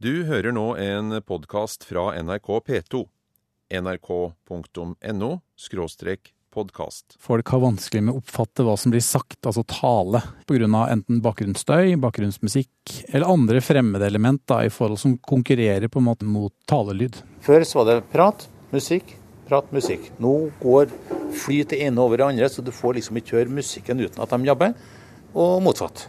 Du hører nå en podkast fra NRK P2. nrk.no podkast. Folk har vanskelig med å oppfatte hva som blir sagt, altså tale, pga. enten bakgrunnsstøy, bakgrunnsmusikk eller andre fremmede element da, i forhold som konkurrerer på en måte mot talelyd. Før så var det prat, musikk, prat, musikk. Nå går fly til ene over det andre, så du får liksom ikke høre musikken uten at de jobber, og motsatt.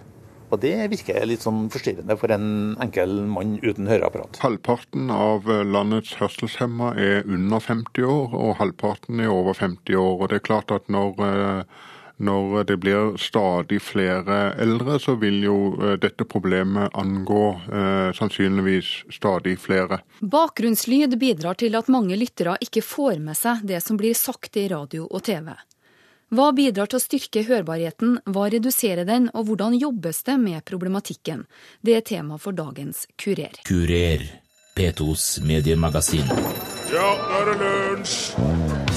Og det virker litt sånn forstyrrende for en enkel mann uten høreapparat. Halvparten av landets hørselshemma er under 50 år, og halvparten er over 50 år. Og det er klart at når, når det blir stadig flere eldre, så vil jo dette problemet angå eh, sannsynligvis stadig flere. Bakgrunnslyd bidrar til at mange lyttere ikke får med seg det som blir sagt i radio og TV. Hva bidrar til å styrke hørbarheten, hva reduserer den, og hvordan jobbes det med problematikken? Det er tema for dagens Kurer. Kurer, P2s mediemagasin. Ja, nå er det lunsj!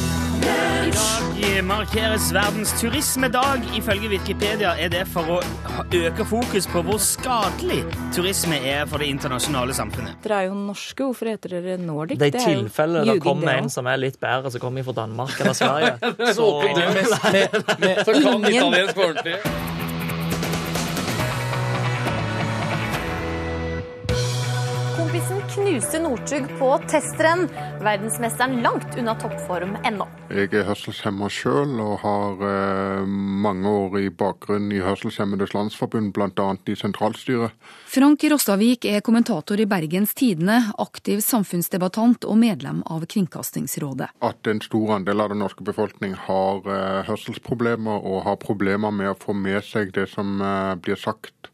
I dag markeres verdens turismedag. Ifølge Wikipedia er det for å øke fokus på hvor skadelig turisme er for det internasjonale samfunnet. Dere er jo norske, hvorfor heter dere Nordic? Det er i tilfelle det kommer en som er litt bedre, som kommer fra Danmark eller Sverige. Så, så kan italiensk ordentlig. Kompisen Northug på testrenn. Verdensmesteren langt unna toppform ennå. Jeg er hørselshemma sjøl og har eh, mange år i bakgrunn i Hørselshemmedes Landsforbund, bl.a. i sentralstyret. Frank Rostavik er kommentator i Bergens Tidende, aktiv samfunnsdebattant og medlem av Kringkastingsrådet. At en stor andel av den norske befolkning har eh, hørselsproblemer og har problemer med å få med seg det som eh, blir sagt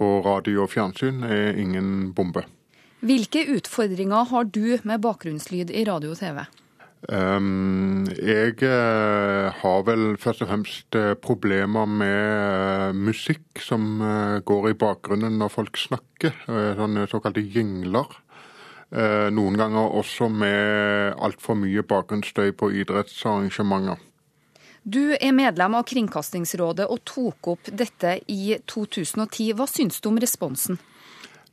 på radio og fjernsyn, er ingen bombe. Hvilke utfordringer har du med bakgrunnslyd i radio og TV? Um, jeg uh, har vel først og fremst uh, problemer med uh, musikk som går i bakgrunnen når folk snakker, sånne såkalte jingler. noen ganger også med altfor mye bakgrunnsstøy på idrettsarrangementer. Du er medlem av Kringkastingsrådet og tok opp dette i 2010. Hva syns du om responsen?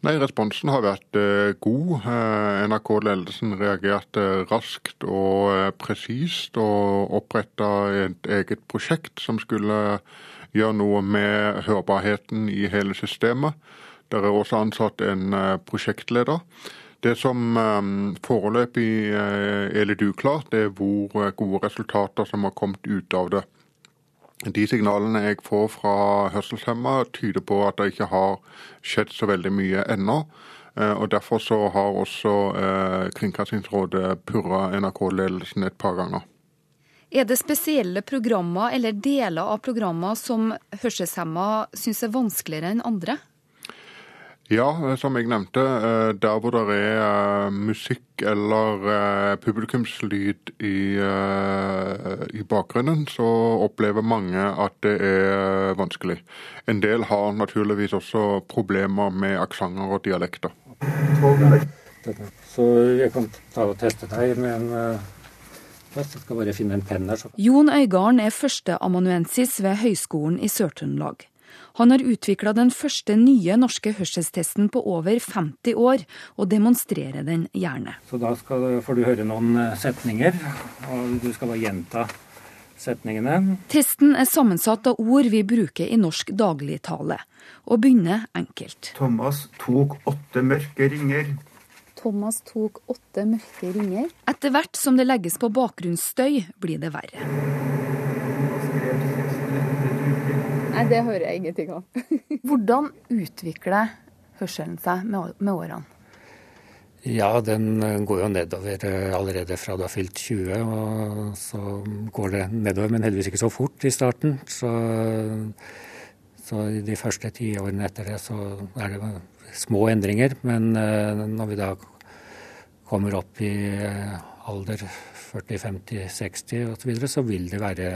Nei, Responsen har vært eh, god. Eh, NRK-ledelsen reagerte raskt og eh, presist og oppretta et eget prosjekt som skulle gjøre noe med hørbarheten i hele systemet. Der er også ansatt en prosjektleder. Det som foreløpig er litt uklart, det er hvor gode resultater som har kommet ut av det. De signalene jeg får fra hørselshemma, tyder på at det ikke har skjedd så veldig mye ennå. Eh, og Derfor så har også eh, Kringkastingsrådet purra NRK-ledelsen et par ganger. Er det spesielle programmer eller deler av programmer som hørselshemma syns er vanskeligere enn andre? Ja, som jeg nevnte. Eh, der hvor det er eh, musikk eller eh, publikumslyd i, i, bakgrunnen, så opplever mange at det er vanskelig. En del har naturligvis også problemer med aksenter og dialekter. Så jeg kan ta og teste deg med en jeg skal bare finne en penn her. Jon Øygarden er førsteamanuensis ved Høgskolen i Sør-Trøndelag. Han har utvikla den første nye norske hørselstesten på over 50 år, og demonstrerer den gjerne. Så da skal, får du høre noen eh, setninger, og du skal bare gjenta setningene. Testen er sammensatt av ord vi bruker i norsk dagligtale, og begynner enkelt. Thomas tok åtte mørke ringer. Thomas tok åtte mørke ringer. Etter hvert som det legges på bakgrunnsstøy, blir det verre. Nei, det hører jeg ingenting om. Hvordan utvikler hørselen seg med, med årene? Ja, den går jo nedover eh, allerede fra du har fylt 20. Og så går det nedover, men heldigvis ikke så fort i starten. Så, så de første ti årene etter det så er det små endringer. Men eh, når vi da kommer opp i eh, alder 40, 50, 60 osv., så, videre, så vil det være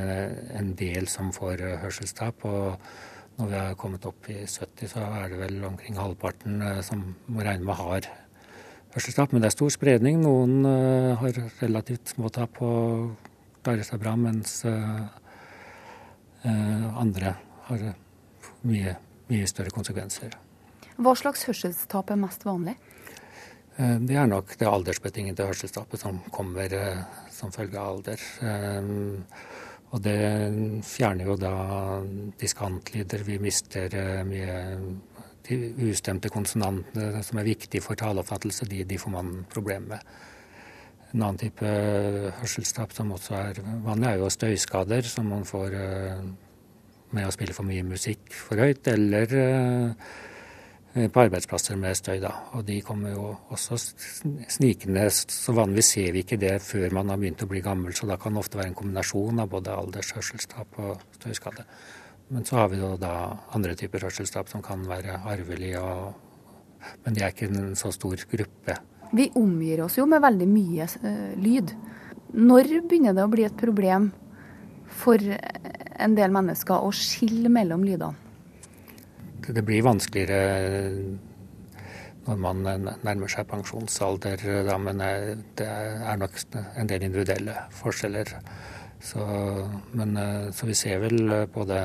en del som får eh, hørselstap. Og når vi har kommet opp i 70, så er det vel omkring halvparten eh, som må regne med har hørselstap. Men det er stor spredning. Noen uh, har relativt små tap og klarer seg bra, mens andre har mye, mye større konsekvenser. Hva slags hørselstap er mest vanlig? Eh, det er nok det aldersbetingede hørselstapet som kommer eh, som følge av alder. Og det fjerner jo da diskantlyder. Vi mister mye de ustemte konsonantene som er viktige for taleoppfattelse, de, de får man problemer med. En annen type hørselstap som også er vanlig, er jo støyskader, som man får med å spille for mye musikk for høyt, eller Eh, på arbeidsplasser med støy. Da. Og de kommer jo også snikende. Så vanligvis ser vi ikke det før man har begynt å bli gammel, så da kan det ofte være en kombinasjon av både alders, hørselstap og støyskade. Men så har vi jo da andre typer hørselstap som kan være arvelige, men de er ikke en så stor gruppe. Vi omgir oss jo med veldig mye lyd. Når begynner det å bli et problem for en del mennesker å skille mellom lydene? Det blir vanskeligere når man nærmer seg pensjonsalder, da, men det er nok en del individuelle forskjeller. Så, men, så vi ser vel på det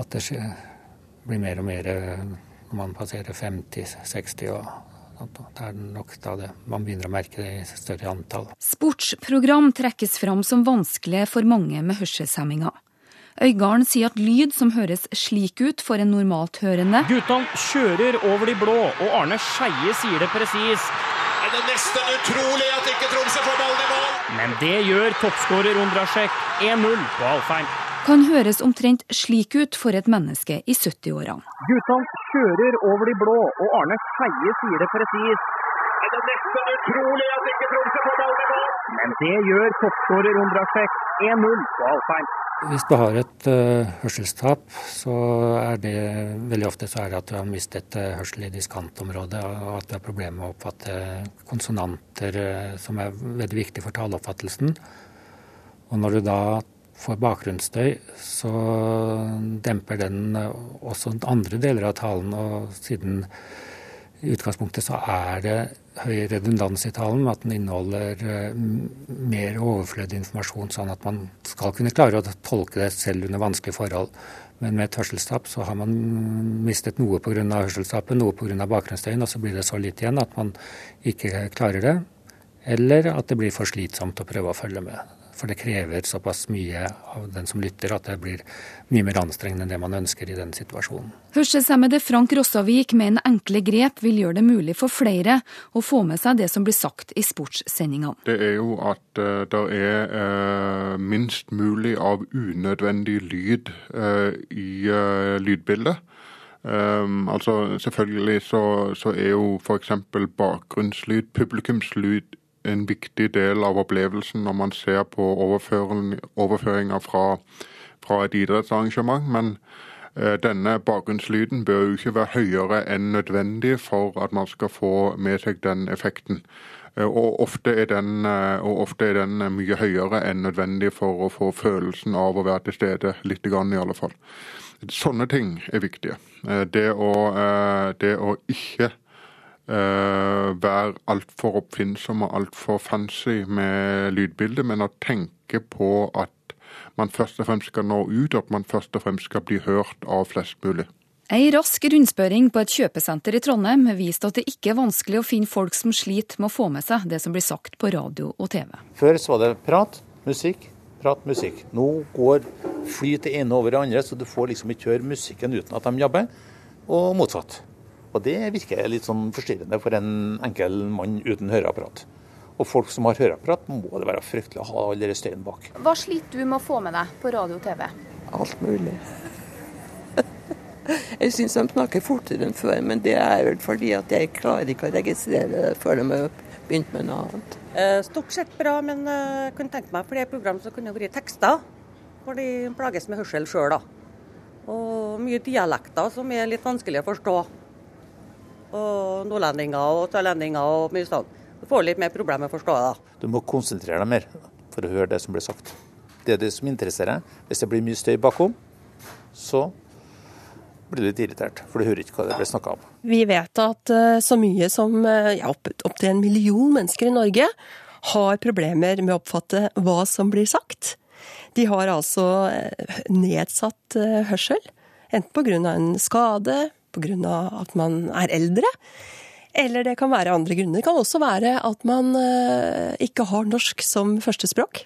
at det blir mer og mer når man passerer 50-60 og det er nok da det man begynner å merke det i større antall. Sportsprogram trekkes fram som vanskelig for mange med hørselshemminger. Øygarden sier at lyd som høres slik ut for en normalt hørende Guttene kjører over de blå, og Arne Skeie sier det presis. Er det nesten utrolig at ikke Tromsø får ballen i mål? Men det gjør toppskårer Ondrasjek 1-0 på Alfheim. Kan høres omtrent slik ut for et menneske i 70-årene. Guttene kjører over de blå, og Arne Skeie sier det presis. Er det nesten utrolig at ikke Tromsø får ballen i mål? Men det gjør toppskårer Ondrasjek 1-0 på Alfheim. Hvis du har et uh, hørselstap, så er det veldig ofte så er det at du har mistet uh, hørsel i diskantområdet, og at du har problemer med å oppfatte konsonanter, uh, som er veldig viktig for taleoppfattelsen. Og når du da får bakgrunnsstøy, så demper den også andre deler av talen. Og siden i utgangspunktet så er det høy redundans i talen, at den inneholder eh, mer overflødig informasjon, sånn at man skal kunne klare å tolke det selv under vanskelige forhold. Men med et hørselstap så har man mistet noe pga. hørselstapet, noe pga. bakgrunnsstøyen, og så blir det så litt igjen at man ikke klarer det. Eller at det blir for slitsomt å prøve å følge med. For det krever såpass mye av den som lytter at det blir mye mer anstrengende enn det man ønsker i den situasjonen. Hørselshemmede Frank Rossavik mener enkle grep vil gjøre det mulig for flere å få med seg det som blir sagt i sportssendingene. Det er jo at uh, det er uh, minst mulig av unødvendig lyd uh, i lydbildet. Um, altså Selvfølgelig så, så er jo f.eks. bakgrunnslyd, publikumslyd, en viktig del av opplevelsen når man ser på overføringer fra, fra, et idrettsarrangement. Men eh, denne bakgrunnslyden bør jo ikke være høyere enn nødvendig for at man skal få med seg den effekten. Eh, og ofte, er den, eh, ofte er den mye høyere enn nødvendig for å få følelsen av å være til stede, litt grann i alle fall. Sånne ting er viktige. Det å, det å ikke uh, være altfor oppfinnsom og altfor fancy med lydbildet, men å tenke på at man først og fremst skal nå ut, og at man først og fremst skal bli hørt av flest mulig. Ei rask rundspørring på et kjøpesenter i Trondheim viste at det ikke er vanskelig å finne folk som sliter med å få med seg det som blir sagt på radio og TV. Før så var det prat, musikk, prat, musikk. Nå går flyt det ene over det andre, så du får liksom ikke høre musikken uten at de jobber, og motsatt. Og det virker litt sånn forstyrrende for en enkel mann uten høreapparat. Og folk som har høreapparat, må det være fryktelig å ha all den støyen bak. Hva sliter du med å få med deg på radio og TV? Alt mulig. Jeg syns de snakker fortere enn før, men det er vel fordi at jeg klarer ikke å registrere det før de har begynt med noe annet. Eh, stort sett bra, men eh, jeg kunne tenke meg flere program som kunne vært tekster. For de plages med hørsel sjøl, da. Og mye dialekter som er litt vanskelig å forstå og nordlendinger og sørlendinger og mye sånn. Du får litt mer problemer med å forstå det. Du må konsentrere deg mer for å høre det som blir sagt. Det er det som interesserer. deg. Hvis det blir mye støy bakom, så blir du litt irritert, for du hører ikke hva det blir snakka om. Vi vet at eh, så mye som eh, ja, opptil en million mennesker i Norge har problemer med å oppfatte hva som blir sagt. De har altså eh, nedsatt hørsel, enten pga. en skade, pga. at man er eldre, Eller det kan være andre grunner. Det kan også være at man eh, ikke har norsk som førstespråk.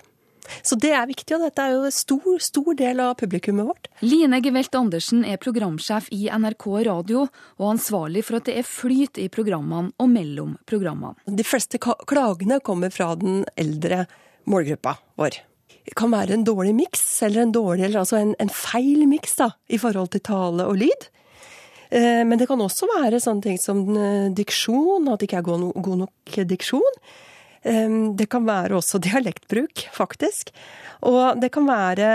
Så det er viktig, og dette er jo en stor, stor del av publikummet vårt. Line Gevelt Andersen er programsjef i NRK Radio og ansvarlig for at det er flyt i programmene og mellom programmene. De fleste klagene kommer fra den eldre målgruppa vår. Det kan være en dårlig miks, eller en dårlig, eller altså en, en feil miks i forhold til tale og lyd. Eh, men det kan også være sånne ting som eh, diksjon, at det ikke er god nok diksjon. Det kan være også dialektbruk, faktisk. Og det kan være,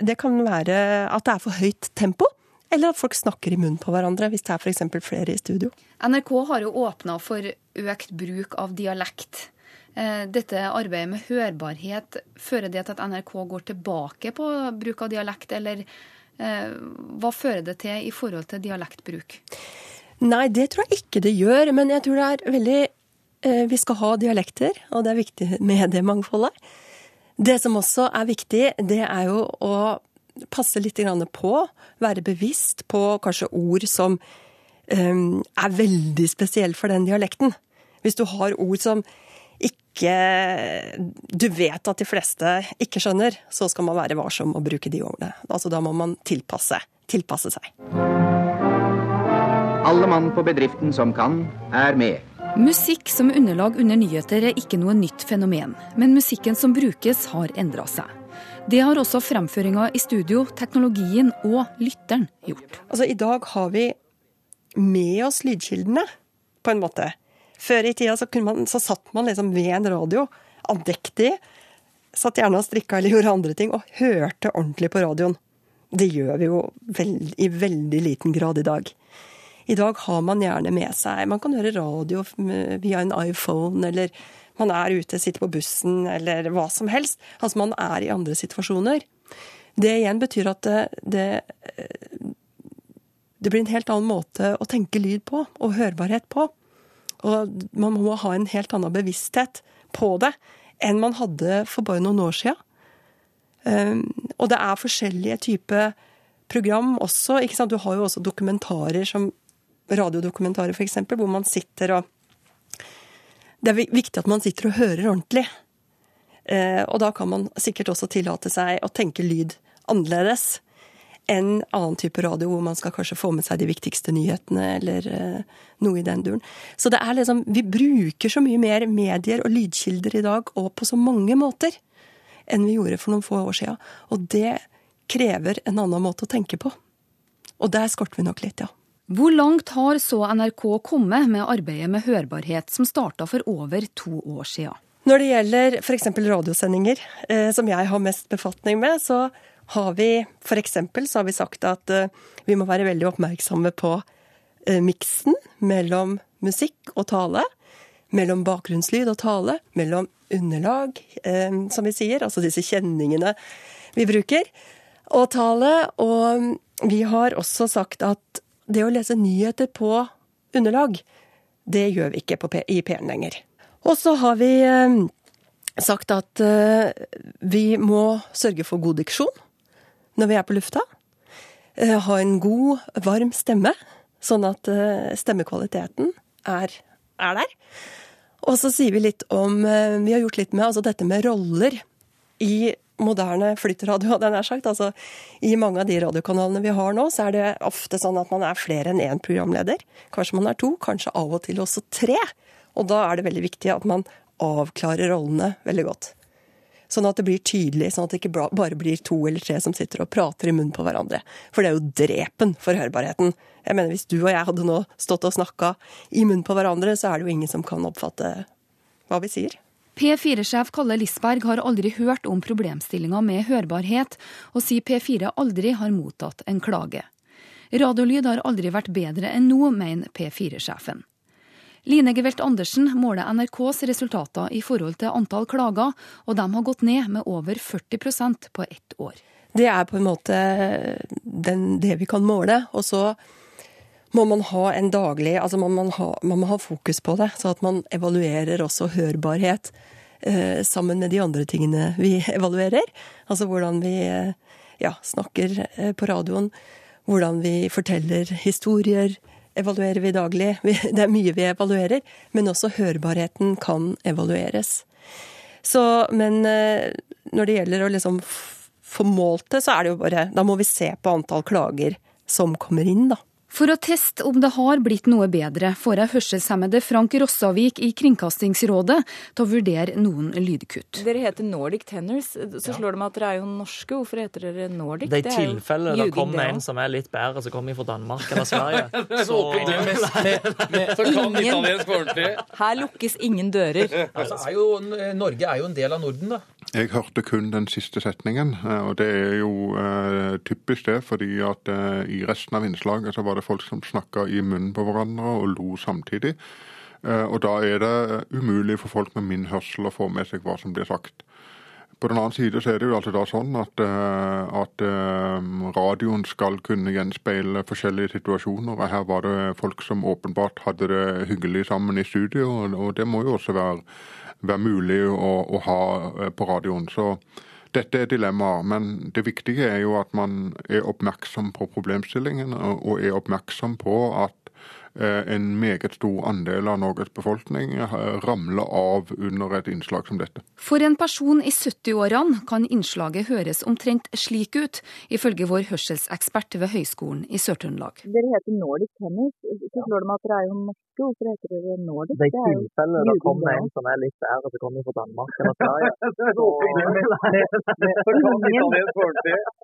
det kan være at det er for høyt tempo. Eller at folk snakker i munnen på hverandre, hvis det er f.eks. flere i studio. NRK har jo åpna for økt bruk av dialekt. Eh, dette arbeidet med hørbarhet, fører det til at NRK går tilbake på bruk av dialekt, eller hva fører det til i forhold til dialektbruk? Nei, det tror jeg ikke det gjør. Men jeg tror det er veldig Eh, vi skal ha dialekter, og det er viktig med det mangfoldet. Det som også er viktig, det er jo å passe litt på, være bevisst på kanskje ord som um, er veldig spesielle for den dialekten. Hvis du har ord som ikke du vet at de fleste ikke skjønner, så skal man være varsom og bruke de ordene. Altså Da må man tilpasse, tilpasse seg. Alle mann på bedriften som kan, er med. Musikk som underlag under nyheter er ikke noe nytt fenomen, men musikken som brukes har endra seg. Det har også fremføringa i studio, teknologien og lytteren gjort. Altså I dag har vi med oss lydkildene, på en måte. Før i tida så, man, så satt man liksom ved en radio, andektig, satt gjerne og strikka eller gjorde andre ting, og hørte ordentlig på radioen. Det gjør vi jo veld, i veldig liten grad i dag. I dag har man gjerne med seg Man kan høre radio via en iPhone, eller man er ute, sitter på bussen, eller hva som helst. Altså man er i andre situasjoner. Det igjen betyr at det, det, det blir en helt annen måte å tenke lyd på, og hørbarhet på. Og man må ha en helt annen bevissthet på det enn man hadde for bare noen år sia. Um, og det er forskjellige typer program også. ikke sant? Du har jo også dokumentarer som radiodokumentarer f.eks., hvor man sitter og Det er viktig at man sitter og hører ordentlig. Eh, og da kan man sikkert også tillate seg å tenke lyd annerledes enn annen type radio hvor man skal kanskje få med seg de viktigste nyhetene eller eh, noe i den duren. Så det er liksom Vi bruker så mye mer medier og lydkilder i dag, og på så mange måter, enn vi gjorde for noen få år siden. Og det krever en annen måte å tenke på. Og der skorter vi nok litt, ja. Hvor langt har så NRK kommet med arbeidet med hørbarhet, som starta for over to år siden? Når det gjelder f.eks. radiosendinger, eh, som jeg har mest befatning med, så har vi f.eks. så har vi sagt at eh, vi må være veldig oppmerksomme på eh, miksen mellom musikk og tale. Mellom bakgrunnslyd og tale. Mellom underlag, eh, som vi sier, altså disse kjenningene vi bruker, og tale. Og vi har også sagt at det å lese nyheter på underlag, det gjør vi ikke i P1 lenger. Og så har vi sagt at vi må sørge for god diksjon når vi er på lufta. Eh, ha en god, varm stemme, sånn at eh, stemmekvaliteten er, er, der. Og så sier vi litt om eh, Vi har gjort litt med altså dette med roller i moderne flyttradio, hadde jeg nær sagt. Altså, I mange av de radiokanalene vi har nå, så er det ofte sånn at man er flere enn én programleder. Kanskje man er to, kanskje av og til også tre. Og da er det veldig viktig at man avklarer rollene veldig godt. Sånn at det blir tydelig, sånn at det ikke bare blir to eller tre som sitter og prater i munnen på hverandre. For det er jo drepen for hørbarheten. Jeg mener, Hvis du og jeg hadde nå stått og snakka i munnen på hverandre, så er det jo ingen som kan oppfatte hva vi sier. P4-sjef Kalle Lisberg har aldri hørt om problemstillinga med hørbarhet, og sier P4 aldri har mottatt en klage. Radiolyd har aldri vært bedre enn nå, mener P4-sjefen. Line Gevelt Andersen måler NRKs resultater i forhold til antall klager, og de har gått ned med over 40% på ett år. Det er på en måte den, det vi kan måle. Og så må man ha en daglig Altså man, man, ha, man må ha fokus på det, så at man evaluerer også hørbarhet eh, sammen med de andre tingene vi evaluerer. Altså hvordan vi eh, ja, snakker eh, på radioen, hvordan vi forteller historier, evaluerer vi daglig. Det er mye vi evaluerer, men også hørbarheten kan evalueres. Så, men når det gjelder å liksom få målt det, så er det jo bare Da må vi se på antall klager som kommer inn, da. For å teste om det har blitt noe bedre, får jeg hørselshemmede Frank Rossavik i Kringkastingsrådet til å vurdere noen lydkutt. Dere heter Nordic Tenors, så ja. slår det meg at dere er jo norske. Hvorfor heter dere Nordic? Det er i tilfelle det kommer en som er litt bedre, som kommer fra Danmark eller Sverige. så... ingen... Her lukkes ingen dører. Altså, er jo, Norge er jo en del av Norden, da. Jeg hørte kun den siste setningen, eh, og det er jo eh, typisk det. fordi at eh, i resten av innslaget så var det folk som snakka i munnen på hverandre og lo samtidig. Eh, og da er det umulig for folk med min hørsel å få med seg hva som blir sagt. På den annen side så er det jo altså da sånn at, at radioen skal kunne gjenspeile forskjellige situasjoner. Her var det folk som åpenbart hadde det hyggelig sammen i studio, og det må jo også være være mulig å, å ha eh, på radioen. Så dette er dilemmaer, men det viktige er jo at man er oppmerksom på problemstillingen og er oppmerksom på at Eh, en meget stor andel av Norges befolkning eh, ramler av under et innslag som dette. For en person i 70-årene kan innslaget høres omtrent slik ut, ifølge vår hørselsekspert ved Høgskolen i Sør-Trøndelag. Dere heter Nordic Tennis. Så slår det meg at dere er jo norske. Hvorfor heter dere Nordic? Det er tilfelle det kommer en som er litt ære som kommer fra Danmark eller Sverige.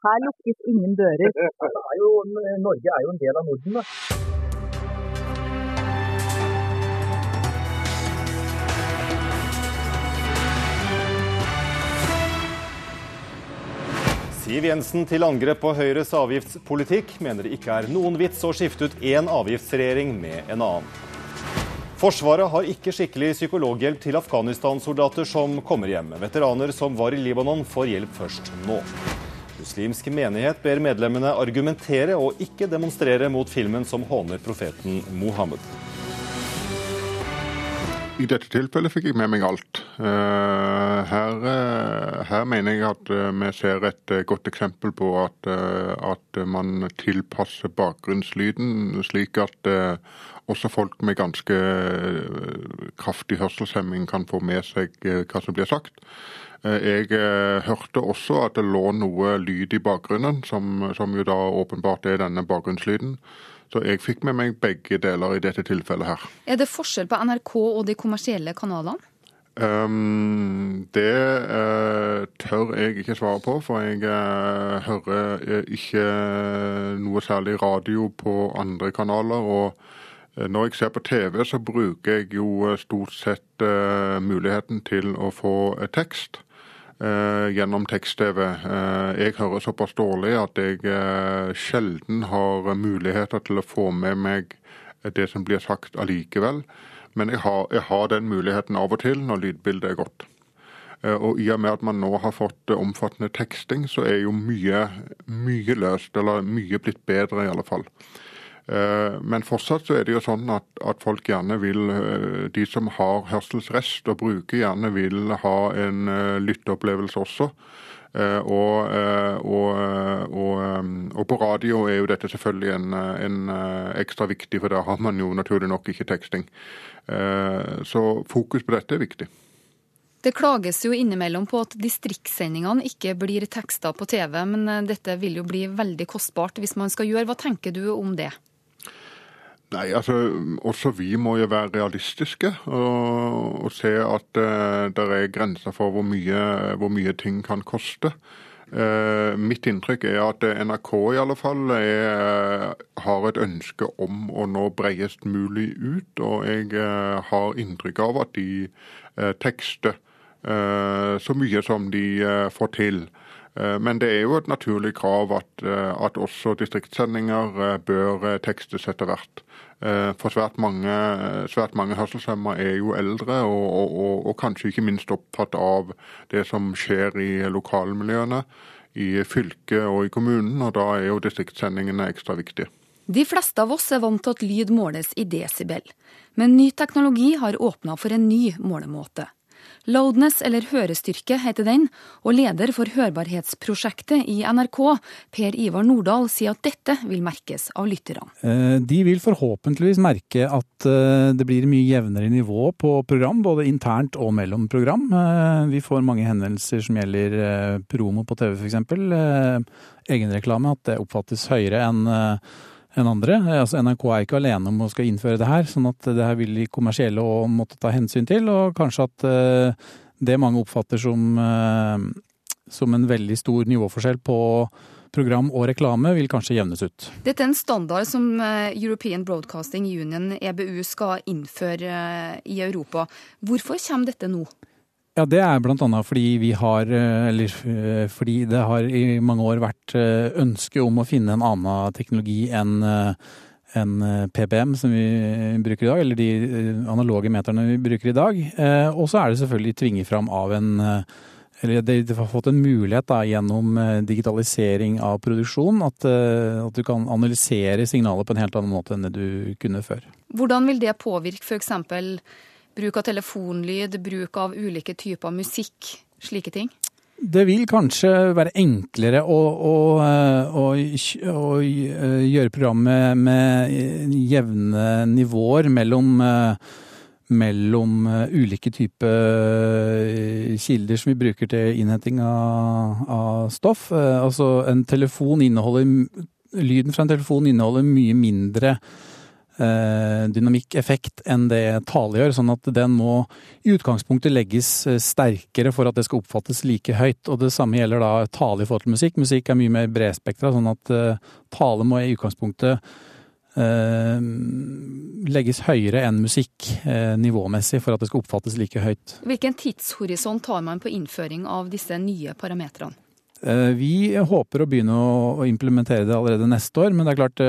Her lukkes ingen dører. Norge er jo en del av Norden, da. Siv Jensen til angrep på Høyres avgiftspolitikk, mener det ikke er noen vits å skifte ut én avgiftsregjering med en annen. Forsvaret har ikke skikkelig psykologhjelp til Afghanistan-soldater som kommer hjem. Veteraner som var i Libanon, får hjelp først nå. Muslimsk menighet ber medlemmene argumentere og ikke demonstrere mot filmen som håner profeten Mohammed. I dette tilfellet fikk jeg med meg alt. Eh, her, eh, her mener jeg at eh, vi ser et godt eksempel på at, at man tilpasser bakgrunnslyden slik at også folk med ganske kraftig hørselshemming kan få med seg hva som blir sagt. Jeg hørte også at det lå noe lyd i bakgrunnen, som, som jo da åpenbart er denne bakgrunnslyden. Så jeg fikk med meg begge deler i dette tilfellet her. Er det forskjell på NRK og de kommersielle kanalene? Um, det uh, tør jeg ikke svare på, for jeg uh, hører uh, ikke noe særlig radio på andre kanaler. Og når jeg ser på TV, så bruker jeg jo stort sett muligheten til å få tekst. Eh, gjennom tekst-TV. Eh, jeg hører såpass dårlig at jeg eh, sjelden har muligheter til å få med meg det som blir sagt allikevel. Men jeg har, jeg har den muligheten av og til når lydbildet er godt. Og i og med at man nå har fått omfattende teksting, så er jo mye, mye løst, eller mye blitt bedre i alle fall. Eh, men fortsatt så er det jo sånn at, at, folk gjerne vil, eh, de som har hørselsrest og bruker, gjerne vil ha en eh, lytteopplevelse også. Og, og, og, og, på radio er jo dette selvfølgelig en, en, ekstra viktig, for da har man jo naturlig nok ikke teksting. Så fokus på dette er viktig. Det klages jo innimellom på at distriktssendingene ikke blir teksta på TV, men dette vil jo bli veldig kostbart hvis man skal gjøre. Hva tenker du om det? Nei, altså også vi må jo være realistiske og, og se at uh, det er grenser for hvor mye, hvor mye ting kan koste. Uh, mitt inntrykk er at NRK i alle fall er, har et ønske om å nå bredest mulig ut. Og jeg uh, har inntrykk av at de tekster så mye som de får til. Men det er jo et naturlig krav at, at også distriktssendinger bør tekstes etter hvert. Eh, for svært mange, svært mange hørselshemma er jo eldre, og, og, og, kanskje ikke minst opptatt av det som skjer i lokalmiljøene, i fylket og i kommunen, og da er jo distriktssendingene ekstra viktige. De fleste av oss er vant til at lyd måles i desibel, men ny teknologi har åpna for en ny målemåte. Loudness, eller hørestyrke, heter den, og leder for hørbarhetsprosjektet i NRK, Per Ivar Nordahl, sier at dette vil merkes av lytterne. Eh, de vil forhåpentligvis merke at eh, det blir mye jevnere nivå på program, både internt og mellom program. Eh, vi får mange henvendelser som gjelder promo på TV f.eks. Egenreklame, at det oppfattes høyere enn enn andre. Altså, NRK er ikke alene om å skal innføre det her, sånn at det her vil de kommersielle òg måtte ta hensyn til. Og kanskje at det mange oppfatter som, som en veldig stor nivåforskjell på program og reklame vil kanskje jevnes ut. Dette er en standard som eh, European Broadcasting Union, EBU, skal innføre eh, i Europa. Hvorfor kommer dette nå? Ja, Det er bl.a. fordi vi har, eh, eller fordi det har i mange år vært ønske om å finne en annen teknologi enn enn PPM som vi bruker i dag, eller de analoge meterne vi bruker i dag. Og så er det selvfølgelig tvinget fram av en eller de, de, har fått en mulighet da, gjennom eh, digitalisering av produksjon, at, eh, at, du kan analysere signalet på en helt annen måte enn det du kunne før. Hvordan vil det påvirke f.eks. bruk av telefonlyd, bruk av ulike typer musikk, slike ting? Det vil kanskje være enklere å, å, eh, å, å gjøre programmet med jevne nivåer mellom mellom eh, ulike typer eh, kilder som vi bruker til innhenting av, av stoff. Eh, altså en telefon inneholder Lyden fra en telefon inneholder mye mindre dynamikkeffekt enn det tale gjør, sånn at den må i utgangspunktet legges sterkere for at det skal oppfattes like høyt. Og det samme gjelder da tale i forhold til musikk. Musikk er mye mer bredspektra, sånn at tale må i utgangspunktet Eh, legges høyere enn musikk eh, nivåmessig for at det skal oppfattes like høyt. Hvilken tidshorisont tar man på innføring av disse nye parametrene? Eh, vi håper å begynne å implementere det allerede neste år, men det er klart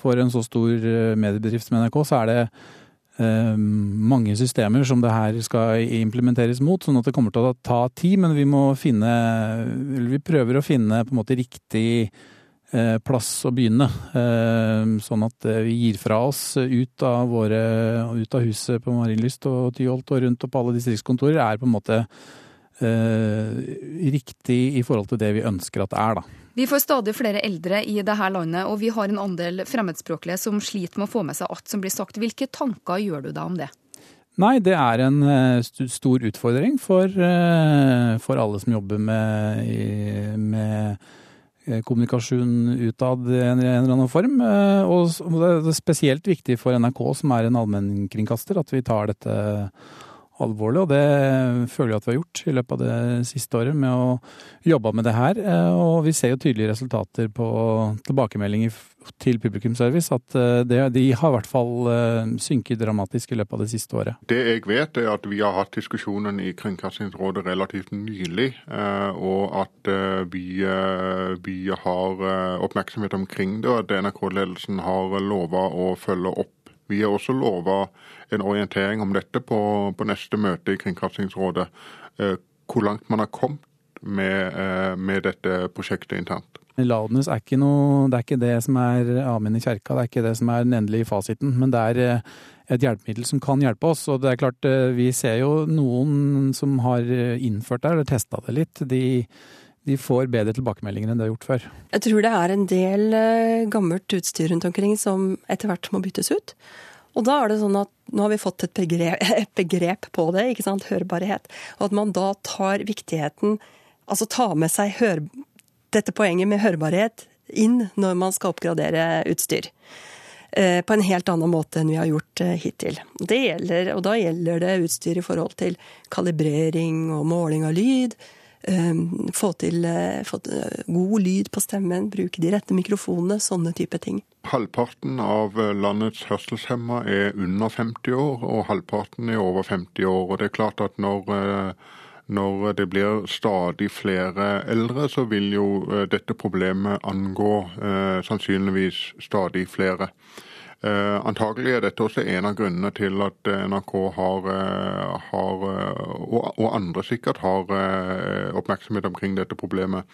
for en så stor mediebedrift som NRK, så er det mange systemer som det her skal implementeres mot, sånn at det kommer til å ta tid. Men vi må finne Vi prøver å finne på en måte riktig Eh, plass å begynne. Eh, sånn at eh, vi gir fra oss ut av, våre, ut av huset på Marienlyst og Tyholt og rundt og på alle distriktskontorer, er på en måte riktig i forhold til det vi ønsker at det er, da. Vi får stadig flere eldre i dette landet, og vi har en andel fremmedspråklige som sliter med å få med seg alt som blir sagt. Hvilke tanker gjør du deg om det? Nei, det er en stor utfordring for, for alle som jobber med, med Eh, kommunikasjon utad i en, eller annen form. Eh, og det er spesielt viktig for NRK, som er en allmennkringkaster, at vi tar dette alvorlig. Og det føler jeg at vi har gjort i løpet av det siste året med å jobbe med det her. Eh, og vi ser jo tydelige resultater på tilbakemeldinger til publikumsservice. At eh, de har i hvert fall eh, synket dramatisk i løpet av det siste året. Det jeg vet er at vi har hatt diskusjonen i Kringkastingsrådet relativt nylig. Og at vi, vi har oppmerksomhet omkring det, og at NRK-ledelsen har lova å følge opp vi har også lova en orientering om dette på, på neste møte i Kringkastingsrådet. Eh, hvor langt man har kommet med, eh, med dette prosjektet internt. Loudness er ikke noe, det er ikke det som er amen i kjerka, det er ikke det som er den endelige fasiten. Men det er eh, et hjelpemiddel som kan hjelpe oss. Og det er klart, vi ser jo noen som har innført det, eller testa det litt. De, de får bedre tilbakemeldinger enn de har gjort før. Jeg tror det er en del gammelt utstyr rundt omkring som etter hvert må byttes ut. Og da er det sånn at nå har vi fått et begrep, et begrep på det, ikke sant, hørbarhet. Og at man da tar viktigheten, altså tar med seg hør, dette poenget med hørbarhet inn når man skal oppgradere utstyr. Eh, på en helt annen måte enn vi har gjort eh, hittil. Det gjelder, og da gjelder det utstyr i forhold til kalibrering og måling av lyd Ehm, få til, eh, få eh, god lyd på stemmen, bruke de rette mikrofonene, sånne type ting. Halvparten av eh, landets hørselshemma er under 50 år, og halvparten er over 50 år. Og det er klart at når, når det blir stadig flere eldre, så vil jo dette problemet angå eh, sannsynligvis stadig flere. Eh, antagelig er dette også en av grunnene til at NRK har, eh, har eh, og, og, andre sikkert har eh, oppmerksomhet omkring dette problemet.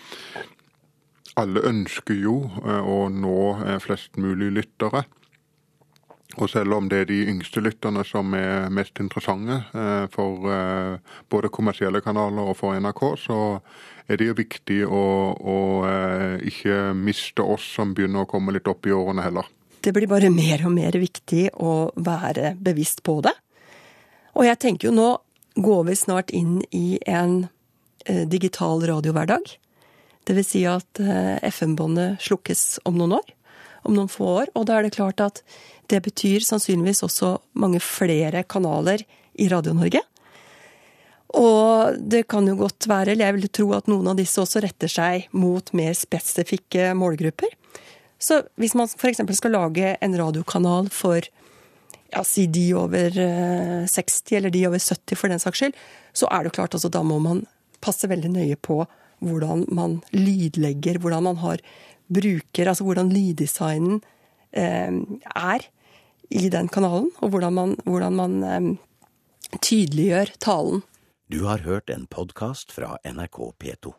Alle ønsker jo å nå flest mulig lyttere. Og selv om det er de yngste lytterne som er mest interessante eh, for eh, både kommersielle kanaler og for NRK, så er det jo viktig å, å eh, ikke miste oss som begynner å komme litt opp i årene heller. Det blir bare mer og mer viktig å være bevisst på det. Og jeg tenker jo nå går vi snart inn i en digital radiohverdag. Vil si at FM-båndet slukkes om noen år, om noen få år. Og da er det klart at det betyr sannsynligvis også mange flere kanaler i Radio-Norge. Og det kan jo godt være, eller jeg vil tro at noen av disse også retter seg mot mer spesifikke målgrupper. Så hvis man f.eks. skal lage en radiokanal for ja, si de over 60, eh, eller de over 70 for den saks skyld, så er det klart altså da må man passe veldig nøye på hvordan man lydlegger, hvordan man har bruker, altså hvordan lyddesignen eh, er i den kanalen, og hvordan man, hvordan man eh, tydeliggjør talen. Du har hørt en podkast fra NRK P2.